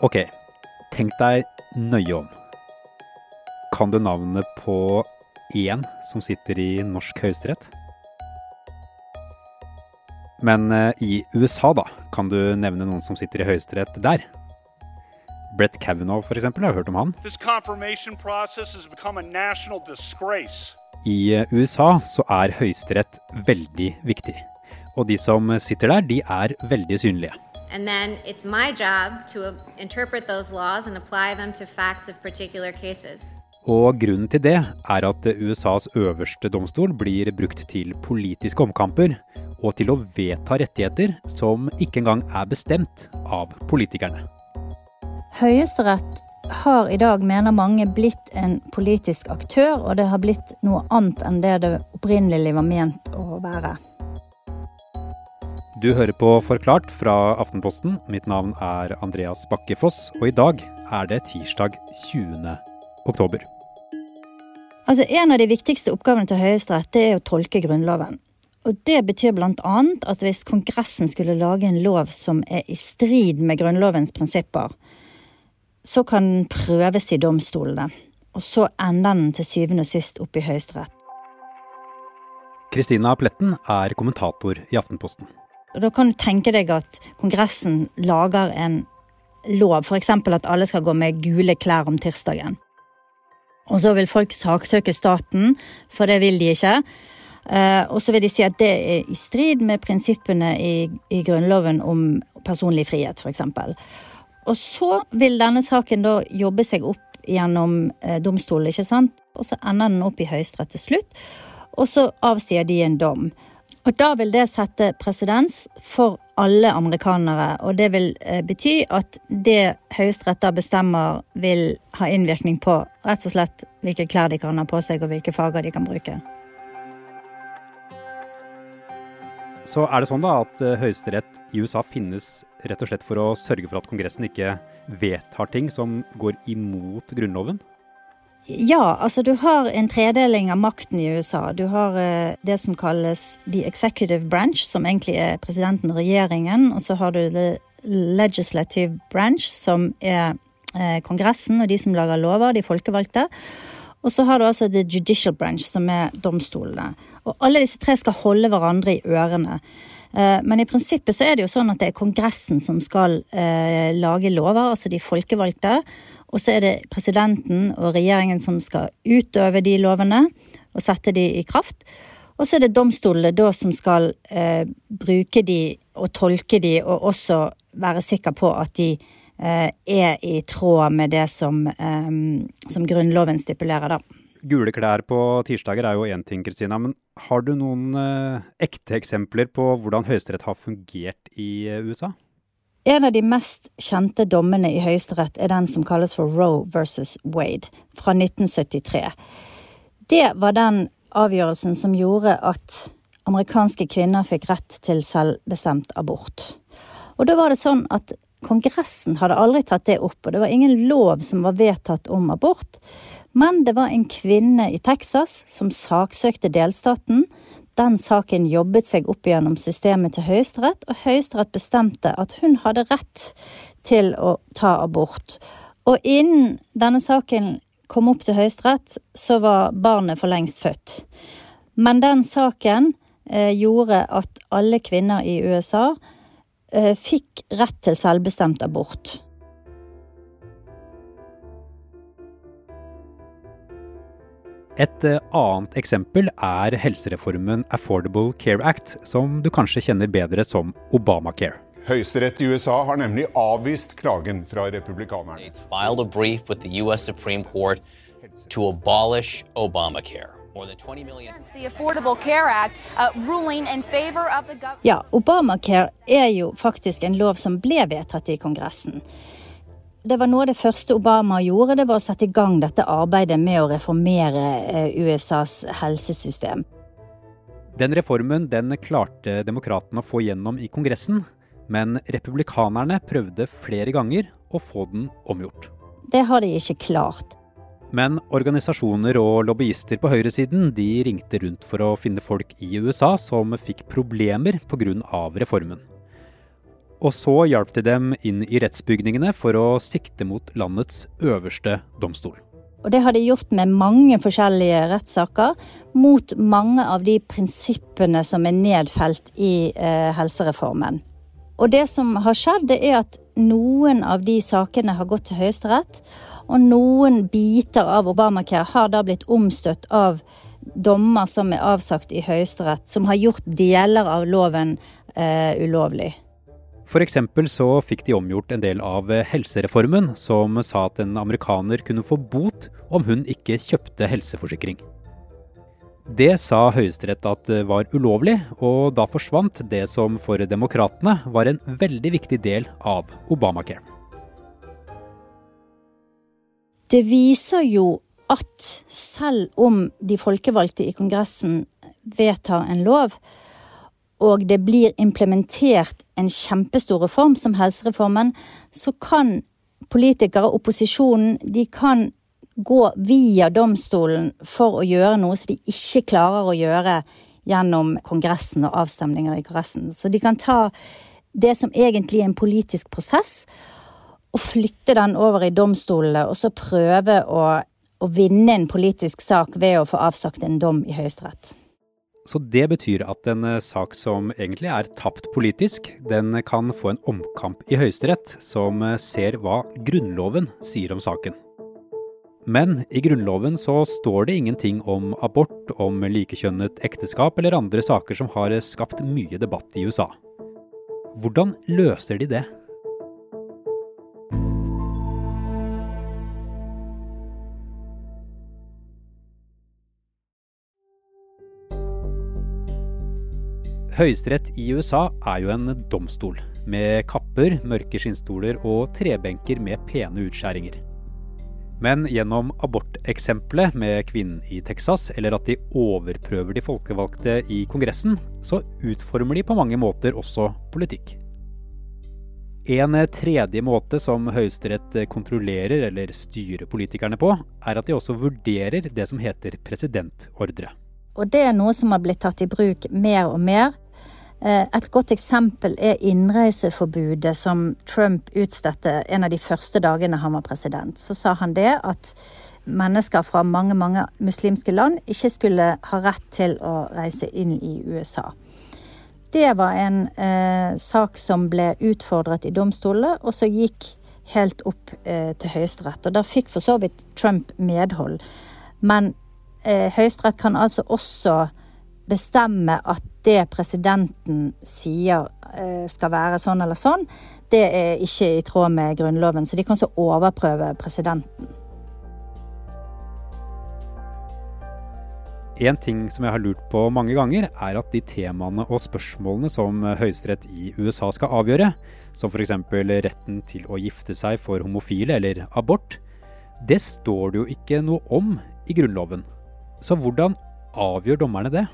Ok, tenk deg nøye om. Kan du navnet på én som sitter i norsk høyesterett? Men eh, i USA, da, kan du nevne noen som sitter i høyesterett der? Brett Kavanaugh, jeg har hørt om han. I eh, USA så er høyesterett veldig viktig. Og de som sitter der, de er veldig synlige. And then it's my job to interpret those laws and apply them to facts of particular cases. Og grunnen til det er at USAs øverste domstol blir brukt til politiske omkamper og til å vedta rettigheter som ikke engang er bestemt av politikerne. Høyesterett har i dag, mener mange, blitt en politisk aktør, og det har blitt noe annet enn det det opprinnelig var ment å være. Du hører på Forklart fra Aftenposten. Mitt navn er Andreas Bakkefoss, og i dag er det tirsdag 20. oktober. Altså, En av de viktigste oppgavene til Høyesterett er å tolke Grunnloven. Og Det betyr bl.a. at hvis Kongressen skulle lage en lov som er i strid med Grunnlovens prinsipper, så kan den prøves i domstolene. Og så ender den til syvende og sist opp i Høyesterett. Kristina Pletten er kommentator i Aftenposten. Da kan du tenke deg at Kongressen lager en lov, f.eks. at alle skal gå med gule klær om tirsdagen. Og så vil folk saksøke staten, for det vil de ikke. Eh, og så vil de si at det er i strid med prinsippene i, i Grunnloven om personlig frihet, f.eks. Og så vil denne saken da jobbe seg opp gjennom eh, domstolen, ikke sant. Og så ender den opp i Høyesterett til slutt, og så avsier de en dom. Og da vil det sette presedens for alle amerikanere, og det vil eh, bety at det Høyesterett da bestemmer, vil ha innvirkning på rett og slett hvilke klær de kan ha på seg, og hvilke farger de kan bruke. Så er det sånn da at eh, Høyesterett i USA finnes rett og slett for å sørge for at Kongressen ikke vedtar ting som går imot Grunnloven? Ja, altså du har en tredeling av makten i USA. Du har eh, det som kalles the executive branch, som egentlig er presidenten og regjeringen. Og så har du the legislative branch, som er eh, Kongressen og de som lager lover, de folkevalgte. Og så har du altså the judicial branch, som er domstolene. Og alle disse tre skal holde hverandre i ørene. Eh, men i prinsippet så er det jo sånn at det er Kongressen som skal eh, lage lover, altså de folkevalgte. Og så er det presidenten og regjeringen som skal utøve de lovene og sette de i kraft. Og så er det domstolene da som skal eh, bruke de og tolke de, og også være sikker på at de eh, er i tråd med det som, eh, som Grunnloven stipulerer, da. Gule klær på tirsdager er jo én ting, Kristina. Men har du noen eh, ekte eksempler på hvordan Høyesterett har fungert i eh, USA? En av de mest kjente dommene i Høyesterett er den som kalles for Roe versus Wade fra 1973. Det var den avgjørelsen som gjorde at amerikanske kvinner fikk rett til selvbestemt abort. Og da var det sånn at Kongressen hadde aldri tatt det opp, og det var ingen lov som var vedtatt om abort. Men det var en kvinne i Texas som saksøkte delstaten den saken jobbet seg opp gjennom systemet til Høyesterett, og Høyesterett bestemte at hun hadde rett til å ta abort. Og innen denne saken kom opp til Høyesterett, så var barnet for lengst født. Men den saken eh, gjorde at alle kvinner i USA eh, fikk rett til selvbestemt abort. Et eh, annet eksempel er helsereformen Affordable Care Act, som du kanskje kjenner bedre som Obamacare. Høyesterett i USA har nemlig avvist klagen fra republikanerne. States filed a brief with the U.S. Supreme Court to abolish Obamacare. More than 20 million. the Affordable Care Act, uh, ruling in favor of the government. Ja, Obamacare er jo faktisk en lov som ble vedtatt i Kongressen. Det var noe av det første Obama gjorde, det var å sette i gang dette arbeidet med å reformere eh, USAs helsesystem. Den reformen den klarte demokratene å få gjennom i Kongressen, men republikanerne prøvde flere ganger å få den omgjort. Det har de ikke klart. Men organisasjoner og lobbyister på høyresiden de ringte rundt for å finne folk i USA som fikk problemer pga. reformen. Og så hjalp de dem inn i rettsbygningene for å sikte mot landets øverste domstol. Og det har de gjort med mange forskjellige rettssaker mot mange av de prinsippene som er nedfelt i eh, helsereformen. Og det som har skjedd, det er at noen av de sakene har gått til Høyesterett, og noen biter av Obamacare har da blitt omstøtt av dommer som er avsagt i Høyesterett, som har gjort deler av loven eh, ulovlig. F.eks. så fikk de omgjort en del av helsereformen, som sa at en amerikaner kunne få bot om hun ikke kjøpte helseforsikring. Det sa Høyesterett at var ulovlig, og da forsvant det som for demokratene var en veldig viktig del av Obamacare. Det viser jo at selv om de folkevalgte i Kongressen vedtar en lov, og det blir implementert en kjempestor reform som helsereformen, så kan politikere, opposisjonen, de kan gå via domstolen for å gjøre noe som de ikke klarer å gjøre gjennom Kongressen og avstemninger i Kongressen. Så de kan ta det som egentlig er en politisk prosess, og flytte den over i domstolene, og så prøve å, å vinne en politisk sak ved å få avsagt en dom i Høyesterett. Så det betyr at en eh, sak som egentlig er tapt politisk, den kan få en omkamp i Høyesterett, som eh, ser hva Grunnloven sier om saken. Men i Grunnloven så står det ingenting om abort, om likekjønnet ekteskap eller andre saker som har eh, skapt mye debatt i USA. Hvordan løser de det? Høyesterett i USA er jo en domstol, med kapper, mørke skinnstoler og trebenker med pene utskjæringer. Men gjennom aborteksempelet med kvinnen i Texas, eller at de overprøver de folkevalgte i Kongressen, så utformer de på mange måter også politikk. En tredje måte som Høyesterett kontrollerer eller styrer politikerne på, er at de også vurderer det som heter presidentordre. Og det er noe som har blitt tatt i bruk mer og mer et godt eksempel er innreiseforbudet som Trump utstedte en av de første dagene han var president. Så sa han det at mennesker fra mange, mange muslimske land ikke skulle ha rett til å reise inn i USA. Det var en eh, sak som ble utfordret i domstolene, og så gikk helt opp eh, til Høyesterett. Og da fikk for så vidt Trump medhold. Men eh, Høyesterett kan altså også bestemme at det presidenten sier eh, skal være sånn eller sånn, det er ikke i tråd med Grunnloven. Så de kan så overprøve presidenten. En ting som jeg har lurt på mange ganger, er at de temaene og spørsmålene som Høyesterett i USA skal avgjøre, som f.eks. retten til å gifte seg for homofile eller abort, det står det jo ikke noe om i Grunnloven. Så hvordan avgjør dommerne det?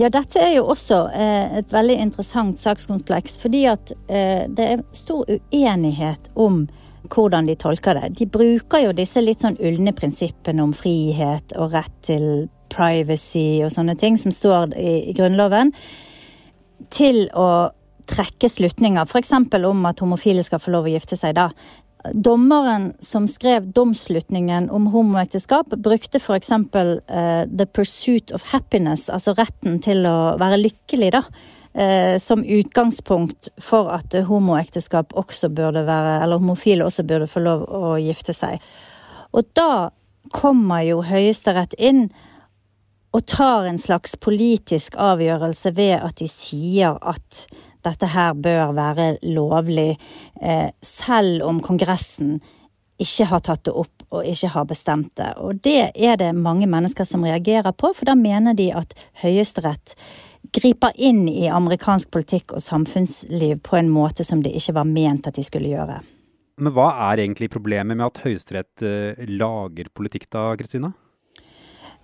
Ja, dette er jo også eh, et veldig interessant sakskompleks, fordi at eh, det er stor uenighet om hvordan de tolker det. De bruker jo disse litt sånn ulne prinsippene om frihet og rett til privacy og sånne ting som står i, Grunnloven, til å trekke slutninger, f.eks. om at homofile skal få lov å gifte seg da. Dommeren som skrev domslutningen om homoekteskap, brukte f.eks. Uh, eh, 'the pursuit of happiness', altså retten til å være lykkelig, da, uh, som utgangspunkt for at homoekteskap også burde være, eller homofile også burde få lov å gifte seg. Og da kommer jo Høyesterett inn og tar en slags politisk avgjørelse ved at de sier at dette her bør være lovlig, eh, selv om Kongressen ikke har tatt det opp og ikke har bestemt det. Og det er det mange mennesker som reagerer på, for da mener de at Høyesterett griper inn i amerikansk politikk og samfunnsliv på en måte som det ikke var ment at de skulle gjøre. Men hva er egentlig problemet med at Høyesterett eh, lager politikk da, Kristina?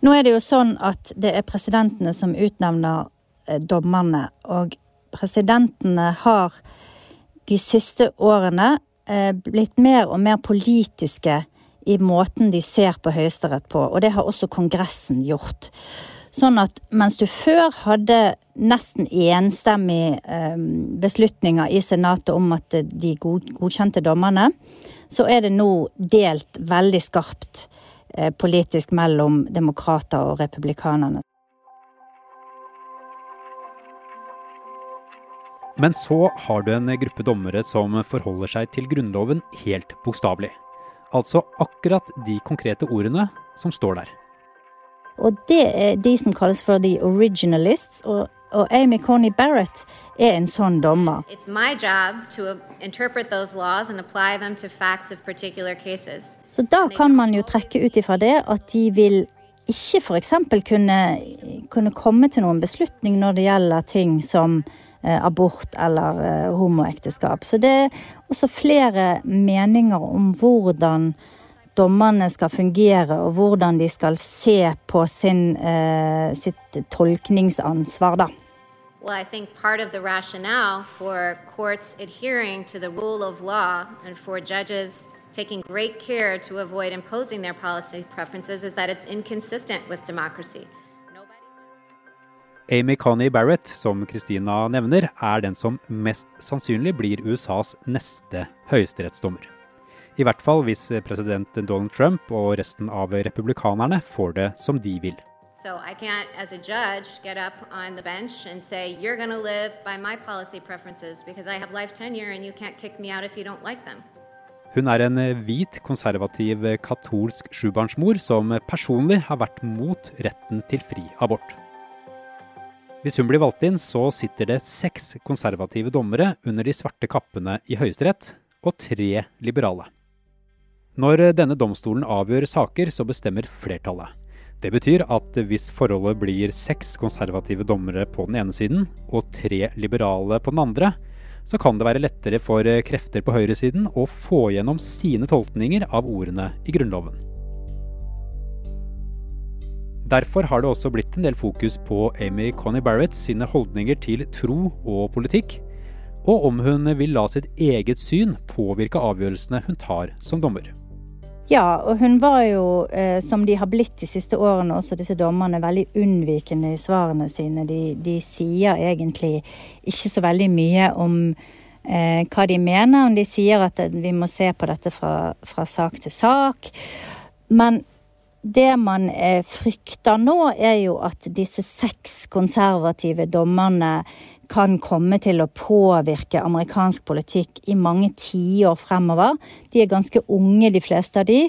Nå er det jo sånn at det er presidentene som utnevner eh, dommerne, og presidentene har de siste årene eh, blitt mer og mer politiske i måten de ser på Høyesterett på, og det har også Kongressen gjort. Sånn at mens du før hadde nesten enstemmig eh, beslutninger i Senatet om at de godkjente dommerne, så er det nå delt veldig skarpt eh, politisk mellom demokrater og republikanerne. Men så har du en gruppe dommere som forholder seg til Grunnloven helt bokstavelig. Altså akkurat de konkrete ordene som står der. Og det er de som kalles for the originalists. Og, og Amy Coney Barrett er en sånn dommer. It's my job to interpret those laws and apply them to facts of particular cases. Så da kan man jo trekke ut ifra det at de vil ikke f.eks. Kunne, kunne komme til noen beslutning når det gjelder ting som abort eller eh, homoekteskap. Så det er også flere meninger om hvordan dommerne skal fungere, og hvordan de skal se på sin, eh, sitt tolkningsansvar, da. Well, I think part of the rationale for courts adhering to the rule of law and for judges taking great care to avoid imposing their policy preferences is that it's inconsistent with democracy. Amy Coney Barrett, som Christina nevner, er den som mest sannsynlig blir USAs neste høyesterettsdommer. I hvert fall hvis president Donald Trump og resten av republikanerne får det som de vil. So I can't, as a judge, get up on the bench and say, you're going to live by my policy preferences because I have life tenure and you can't kick me out if you don't like them. Hun er en hvit, konservativ katolsk sjubarnsmor som personlig har vært mot retten til fri abort. Hvis hun blir valgt inn, så sitter det seks konservative dommere under de svarte kappene i Høyesterett, og tre liberale. Når denne domstolen avgjør saker, så bestemmer flertallet. Det betyr at hvis forholdet blir seks konservative dommere på den ene siden og tre liberale på den andre, så kan det være lettere for krefter på høyresiden å få gjennom sine tolkninger av ordene i Grunnloven. Derfor har det også blitt en del fokus på Amy Connie Barrett sine holdninger til tro og politikk, og om hun vil la sitt eget syn påvirke avgjørelsene hun tar som dommer. Ja, og hun var jo, eh, som de har blitt de siste årene, også disse dommerne, veldig unnvikende i svarene sine. De, de sier egentlig ikke så veldig mye om eh, hva de mener. De sier at vi må se på dette fra, fra sak til sak. Men det man eh, frykter nå, er jo at disse seks konservative dommerne kan komme til å påvirke amerikansk politikk i mange tiår fremover. De er ganske unge, de fleste av de.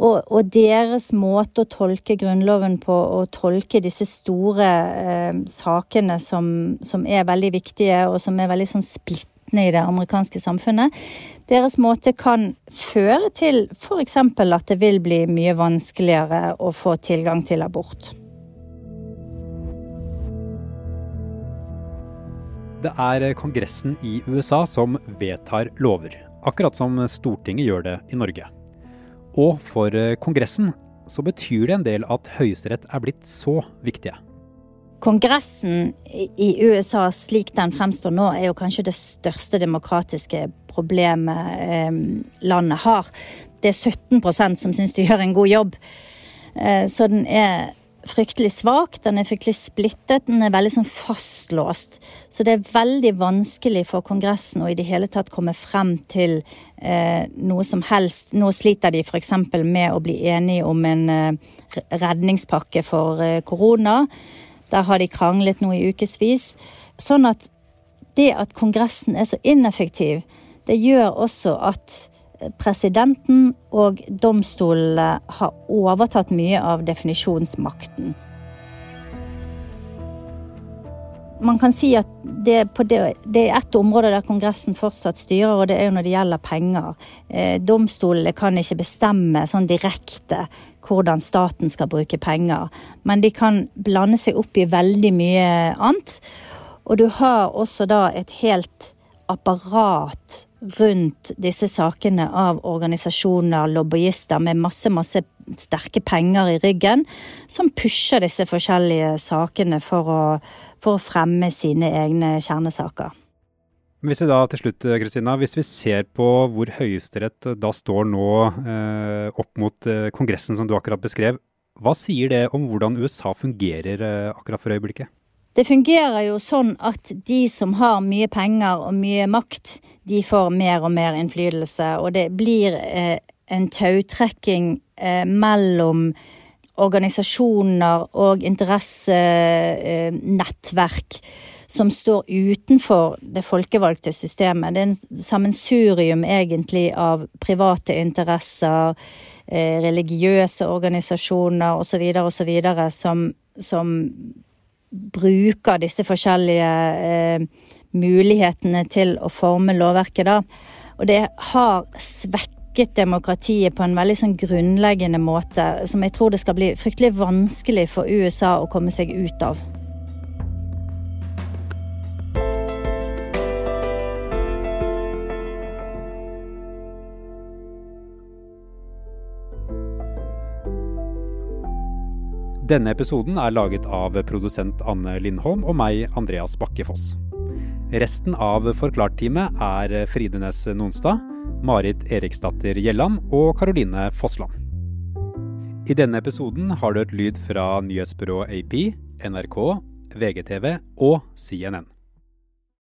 Og, og, deres måte å tolke Grunnloven på, og tolke disse store eh, sakene som, som, er veldig viktige, og som er veldig sånn splittende i det amerikanske samfunnet, deres måte kan føre til f.eks. at det vil bli mye vanskeligere å få tilgang til abort. Det er Kongressen i USA som vedtar lover, akkurat som Stortinget gjør det i Norge. Og for Kongressen så betyr det en del at Høyesterett er blitt så viktige. Kongressen i USA slik den fremstår nå, er jo kanskje det største demokratiske problemet eh, landet har. Det er 17% som syns de gjør en god jobb. Eh, så den er fryktelig svak, den er fryktelig splittet, den er veldig sånn fastlåst. Så det er veldig vanskelig for Kongressen å i det hele tatt komme frem til eh, noe som helst. Nå sliter de f.eks. med å bli enige om en eh, redningspakke for korona. Der har de kranglet nå i ukevis. Sånn at det at Kongressen er så ineffektiv, det gjør også at presidenten og domstolene har overtatt mye av definisjonsmakten. Man kan si at det, det, det er ett område der Kongressen fortsatt styrer, og det er jo når det gjelder penger. Eh, domstolene kan ikke bestemme sånn direkte hvordan staten skal bruke penger, men de kan blande seg opp i veldig mye annet. Og du har også da et helt apparat rundt disse sakene av organisasjoner, lobbyister med masse, masse sterke penger i ryggen, som pusher disse forskjellige sakene for å, for å fremme sine egne kjernesaker. Hvis vi da til slutt, Kristina, hvis vi ser på hvor Høyesterett da står nå eh, opp mot eh, Kongressen, som du akkurat beskrev, Hva sier det om hvordan USA fungerer eh, akkurat for øyeblikket? Det fungerer jo sånn at de som har mye penger og mye makt, de får mer og mer innflytelse. Og det blir eh, en tautrekking eh, mellom organisasjoner og interessenettverk som står utenfor det folkevalgte systemet. Det er en sammensurium egentlig av private interesser, eh, religiøse organisasjoner osv. osv. Som, som bruker disse forskjellige eh, mulighetene til å forme lovverket, da. Og det har svekket demokratiet på en veldig sånn grunnleggende måte, som jeg tror det skal bli fryktelig vanskelig for USA å komme seg ut av. Denne episoden er laget av produsent Anne Lindholm og meg, Andreas Bakkefoss. Resten av Forklart-teamet er Fride Næss Nonstad, Marit Eriksdatter Gjelland og Karoline Fossland. I denne episoden har du hørt lyd fra nyhetsbyrået AP, NRK, VGTV og CNN.